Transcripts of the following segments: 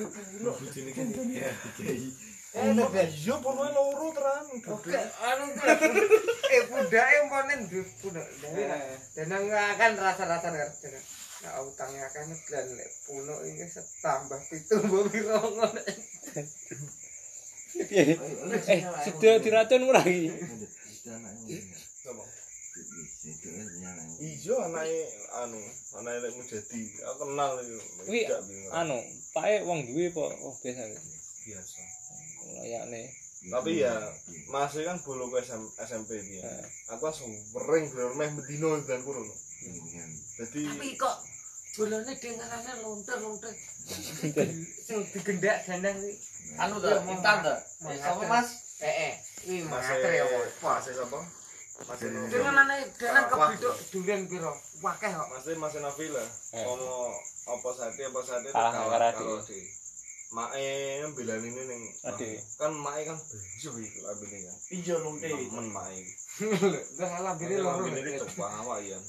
Kan ya, iya pokoknya loro teran. Oke, anu eh budake umpane nduk budak. Dan akan rasa-rasa ngerti. Nah, utangnya akan dan lek puno ini setambah pitu mbok piro ngono. Eh, sedo diracun ora iki? Iya anake anu, anake lek mujadi. Aku kenal itu. Kuwi anu, pake wong duwe apa oh biasa biasa. layakne. Tapi ya masih kan bolo ke SM, SMP dia. Eh. Aku langsung bering bener meh bedino dan kurun. Jadi Tapi kok bolone dengarane lonter-lonter. Sing digendak dandang kuwi. Anu ta, intan ta. Eh, Sapa Mas? Eh, eh. Masih mater ya, Mas. Masih Dengarane dandang Wah. kebidok durian piro? Wakeh kok. Masih masih Nabila. Eh. Ono apa sate apa sate kalah karo adik. Mae belani ini ning kan mae kan bejo iki labine kan. Iya lonte. Temen mae. Udah salah biri loro. Labine iki coba awak ya.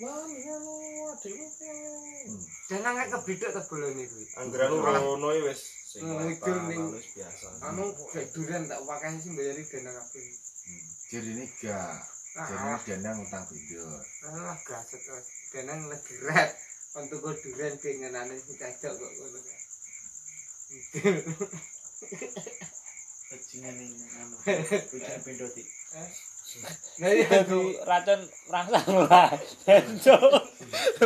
Lan ngono adikmu. Dandang kebidok ta bolone kuwi. Anggaran rono iki wis sing Hmm, wis biasa. Anu kayak durian tak wakeh sih bayari dandang kabeh. Jadi ini gak. Jadi dandang utang video. alah gaset wes. Dandang lagi red. Untuk kok durian pengenane sing cacok kok ngono kan. Bajingan ini anu. Bujang pendotik. Nah aku racun rangsang ora. Cuk.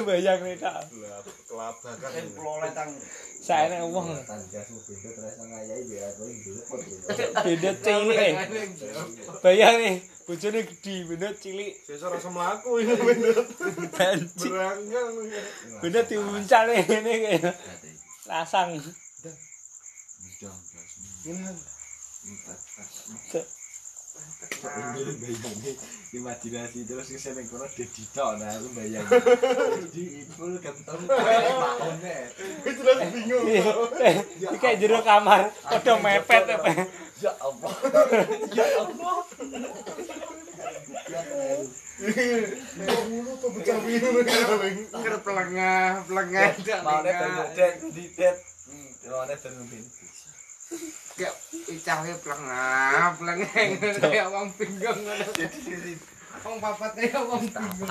Bayang nek tak. Lah, kelabakan. Kan peloleh tang. Saene wong beda cilik. Bayang nih, bojone gedhi, beda cilik. Sesuk rasa mlaku iki bener. Banci. Berangkang. Beda diuncal ngene kayak lasang. Nah, bayangin imajinasi terus ke sini kono tok nah aku bayang di ibu ganteng maone Wis bingung. Eh, iki kayak jero kamar, padha mepet ya Allah ya Allah Kok mulu tuh pecah kan. ker pelengah, dak. maone bermodel di det maone bermodel Kayak icahe pelengah, pelengah kayak wong bingung ngono. Wong papat kayak wong bingung.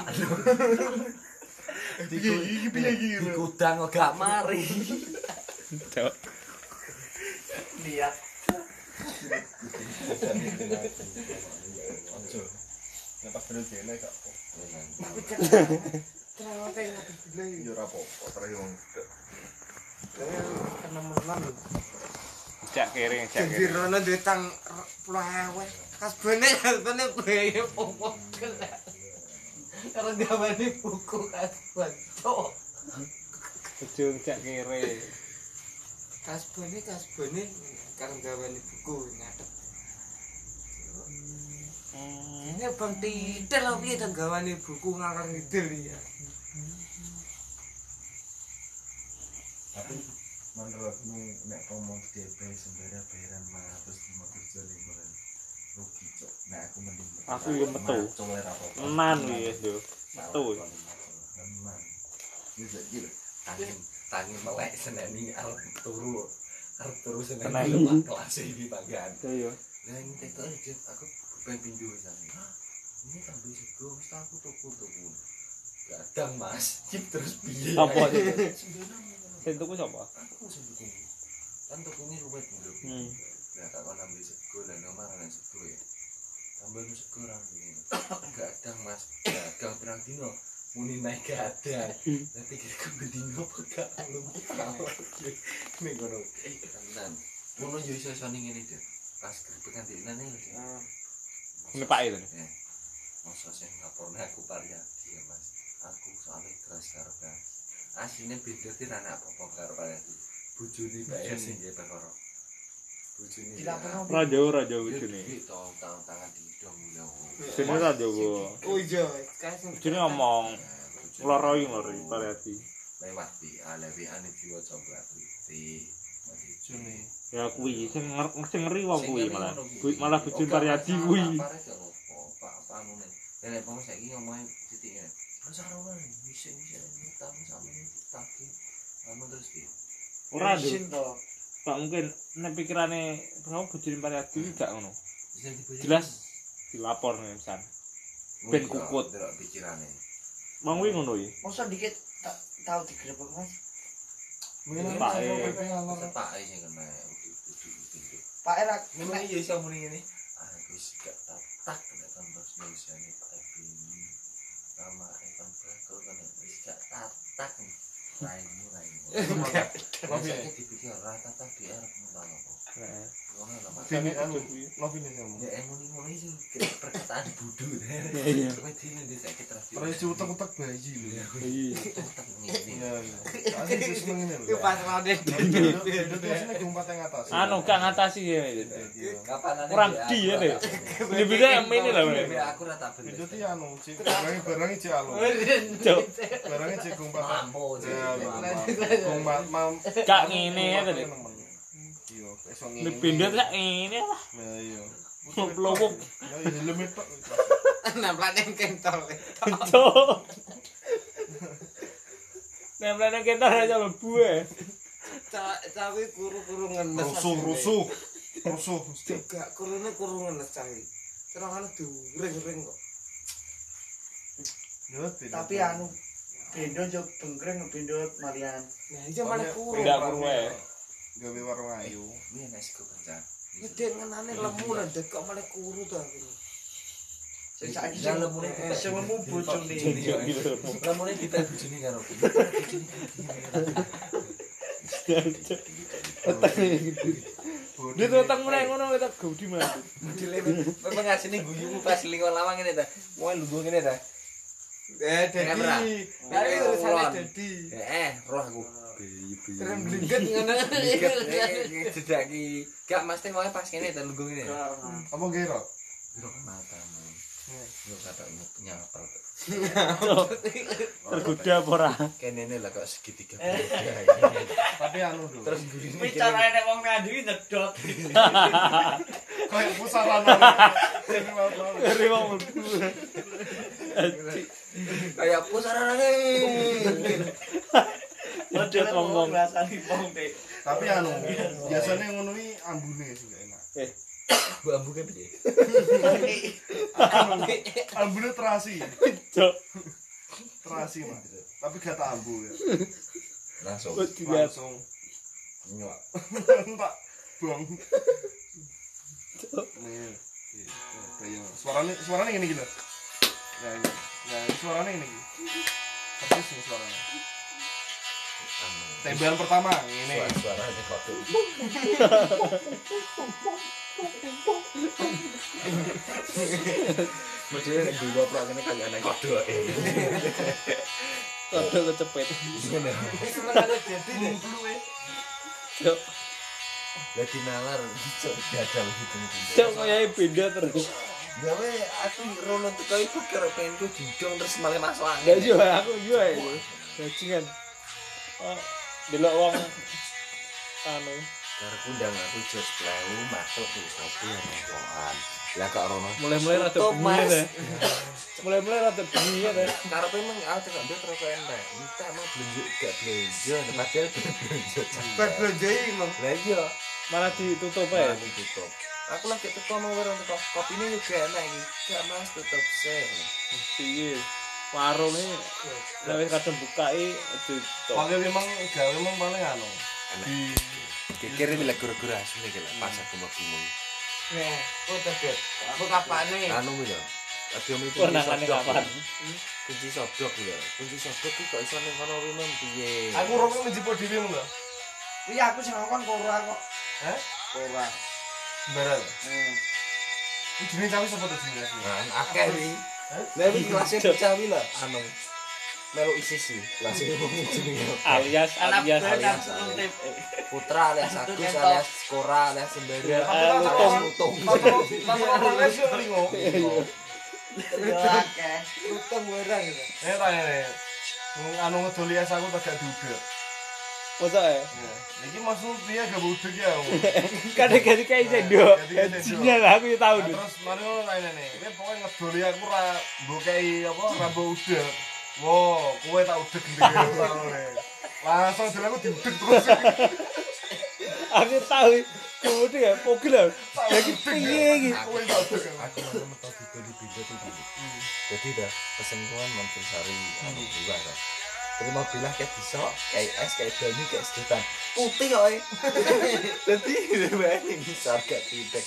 Iki iki piye iki? di gudang kok gak mari Cuk. Lihat. Ojo. Nek pas bener dene gak apa. Cerawate ngati bilang Ya ora apa-apa terus wong. Jak kering, jak Jadi kering. rono duwe tang plewe. Kasbene kasbene bayi popo. Karo gawane buku kasban. Cok. Ujung jak kering. Kasbene kasbene karo gawane buku ngadep. Ini bang titel lho piye to gawane buku ngalor ngidul ya. tapi menurutmu nek ngomong DP sembara bayaran 550 juta lingkungan rugi cok nah aku mending Aku yo metu. Eman wis yo. Metu. Eman. Bisa gila. Tangin tangin melek seneni arep turu. Arep turu seneni Seneni. kelas iki panggan. Yo. Lah ini tektok aja aku pengen sana. Hah? Ini tambah sego, aku tuku tuku. Gadang mas, cip terus piye? Apa? Sing tuku sapa? Aku sing tuku. Kan tukunya ruwet dulu. Hmm. Nah, tak kon ambil sego dan nomor nang sego ya. Tambahin sego ra ngene. Gadang mas, gadang pirang dino. Muni naik gadang. Tapi kira bedino apa gak tahu. Ning. Eh, tenan. Ngono yo iso iso ning ngene, Dik. Pas grebekan di nane lho. Ini itu. Eh, Masa sing ngaporne aku Pariadi ya, Mas. Aku soalnya keras karo. Asline beda ti ra anak apa karo Pariadi. Bojone bae sing nggih perkara. Bojone. Dilaporno Raja raja bojone. Gitu, tangan di dong ya. Sini raja. Oh iya, kasih. Bojone ngomong ngloroi ngloroi Pariati. lewat di alewi ane jiwa coba di June. Ya kuwi sing sing ngeri wong kuwi malah. Kuwi malah bojone Pariati kuwi. Pak panune. Nek pomo saiki ngomong titik ya. Terus ora bisa bisa utang sama ini ditagi. Anu terus piye? Ora lho. to. Gak mungkin nek pikirane kamu bojone pari iki gak ngono. Jelas dilapor nih misal. ben kukut. delok pikirane. Wong kuwi ngono iki. Masa dikit tak tahu digrebek Mas. Mungkin Pak, mau ngalor. Tepak ae sing kena. Pak Erak Memang iya iso muni ngene. Ah wis gak tak tak nek terus nulisane Pak Ebini. Nama Evan Bakal kan wis gak tak tak. Raimu raimu. Tapi Tapi dipikir rata tak di Ngono lho Mas. Anu. Ya emang ngono iki perkataan iya. Kowe terus. Terus bayi lho. Ngene. Iya. Asli lho. Yang atas. Anu gak ngatasi ya. Iya. Kapanane Kurang di ya deh. Ini. Aku ora tak bener. Itu anu, alo. Mampu. Gak ngene ya Ini ngene. pindah tak ini lah. Ya iya. Pelowok. Ya iya, helm itu. Nempel yang kentol. Cuk. Nemplene kita aja lebu ya. Cawi kuru-kuru ngenes. Rusuh, rusuh. Rusuh. Juga kurune kuru ngenes cawi. Terangane during-ring kok. Ya, tapi anu Bendo jo bengkreng bendo Marian. Nah, iya malah kuru. Tidak kuru wae. Gawe warung ayu. Ini nek sego kencang. Gede ngenane lemu dek kok malah kuru to aku. Sing saiki sing lemune dipek. sing lemu bojone. Gitu. Lemune dipek bojone karo. Dia tuh tang meneh ngono kita gudi mah. Memang asine guyumu pas lingkungan lawang ngene ta. Mau lungguh ngene ta. Eh, Kamera. Dedi. Kali urusane Dedi. Eh, roh aku. Terus blingket ngono. Jedak ki. Gak mesti mau pas kene ta lungguh ngene. Apa gero? Biro matamu. Yo kata nyapel. Tergoda apa ora? Kene lah kok segitiga. Tapi anu lho. Terus gurine. Bicara nek wong ngandui nyedot. kayak pusaran. Dari wong mlebu. kayak pusarane. Nyedot wong-wong. rasane wong teh. Tapi anu, biasanya ngono iki ambune gak enak. Bambu kan piye? Ambune terasi, Cuk. terasi mah. Tapi gak tak ambu ya. Langsung. Langsung Nyok. tak buang. Nih, kayak suaranya suaranya gini gitu. Nah, ini. Nah, ini suaranya gini. Persis nih suaranya. Tembakan pertama ini. Suara-suaranya kok. Mesti nek dulu apa kene kagak ana kodok. Kodok kecepet. Ngene. Sebenarnya Dedi deh. Cuk. Dadi nalar cok gagal gitu Cuk kayak beda terus. Gawe aku rono teko iku kira pengen ku jidong terus malah masuk angin. iya aku iya itu. Bajingan. Oh, delok wong anu Karena undang aku jos plewu masuk di kopi yang rokokan. Lah kak rono. mulai-mulai rada Tutup, Mas. deh. Mulai-mulai rada bengi ya deh. Karepe emang aku cek ndek terus entek. Entek mah belanja gak belanja, padahal belanja. Bar blonjoi mong. Lah iya. Malah ditutup Malah ya. ditutup. Aku lagi teko mau warung kopi ini juga enak iki. Gak mas tutup sih. Piye? Warung ini wis kadang bukai. Paling memang gawe memang paling anu. Di Ini lah guru-guru asli gitu pas aku mau ngomong. Nah, foto dek. Aku kapane. Anu ya. Aduh itu Kok nangane kapan? Kunci sodok ya. Kunci sodok ki kok iso ning kono rumah piye? aku rokok menjipo dhewe mun lho. Iya aku sing ngomong kora kok. Hah? Kora. Sembarang. Hmm. Iki jenenge cawe sapa to jenenge? Nah, akeh wi. Lah iki kelasnya pecah wi lah. Anu. Melu ISIS wi. Kelasnya jenenge. Alias alias. tip. Putra alias Agus alias Kora alias Sembari. Ya, Tapi tak lutung. Lutung. Tapi les yo telingo. Akeh. Utang werang gitu. Eh tanya nih. Anu ngedoli es aku tak duda. Masa ya? Iki maksud piye gak budek ya? Kadang-kadang kayak sendok. Kadang-kadang sendok. Sinyal aku ya tahu Nah, deh. terus mari ngono tanya nih. Ini pokoknya ngedoli aku ra mbokei apa ra mbok udek. Wo, kowe tak udek gendeng ngono nih. Langsung dulu aku diudek terus. Aku tahu kemudian ya pokok lah. Lagi piye iki? aku aku aku mau metu di di pintu tuh dulu jadi udah pesen tuan Mansuri anu kan Terus mau bilang kayak bisa, kayak es, kayak banyu, kayak sedotan Putih kok eh Jadi ini bisa agak tidak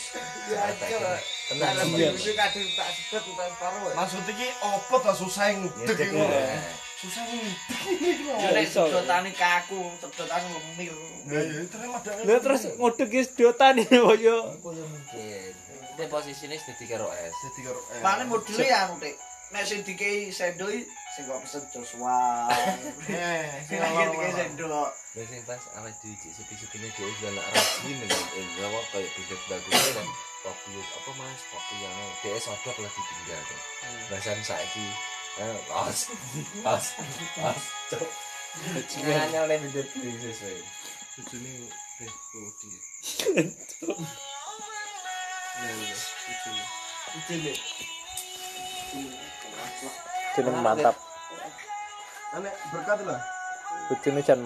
Ya, coba. Tenang iya. tak sebut separuh. Maksud iki opo ta susah Ngedek, iki. Ya. Susah. Yo nek kaku, lemir. Ya. Lah terus ngodeg ki sedotan yo yo. Aku ya mungkin Ini posisinya jadi karo es Jadi karo eh. Mane modele anu Dik. Nek sing dikei sendok sing kok pesen Joshua. Eh, Sing lagi dikei sendok. Terus yang pas awal di sepi-sepinya dia udah nak rajin dengan eh jawab kayak bibit bagusnya kan kopi apa mas kopi yang dia sodok lah ditinggal kan bahasan saiki eh pas pas pas cok Nanya oleh bibit bibit sesuai Bojone teh putih. Ya, ya, bojone. Ijile. Jeneng mantap. Anek berkat lah. Bojone jan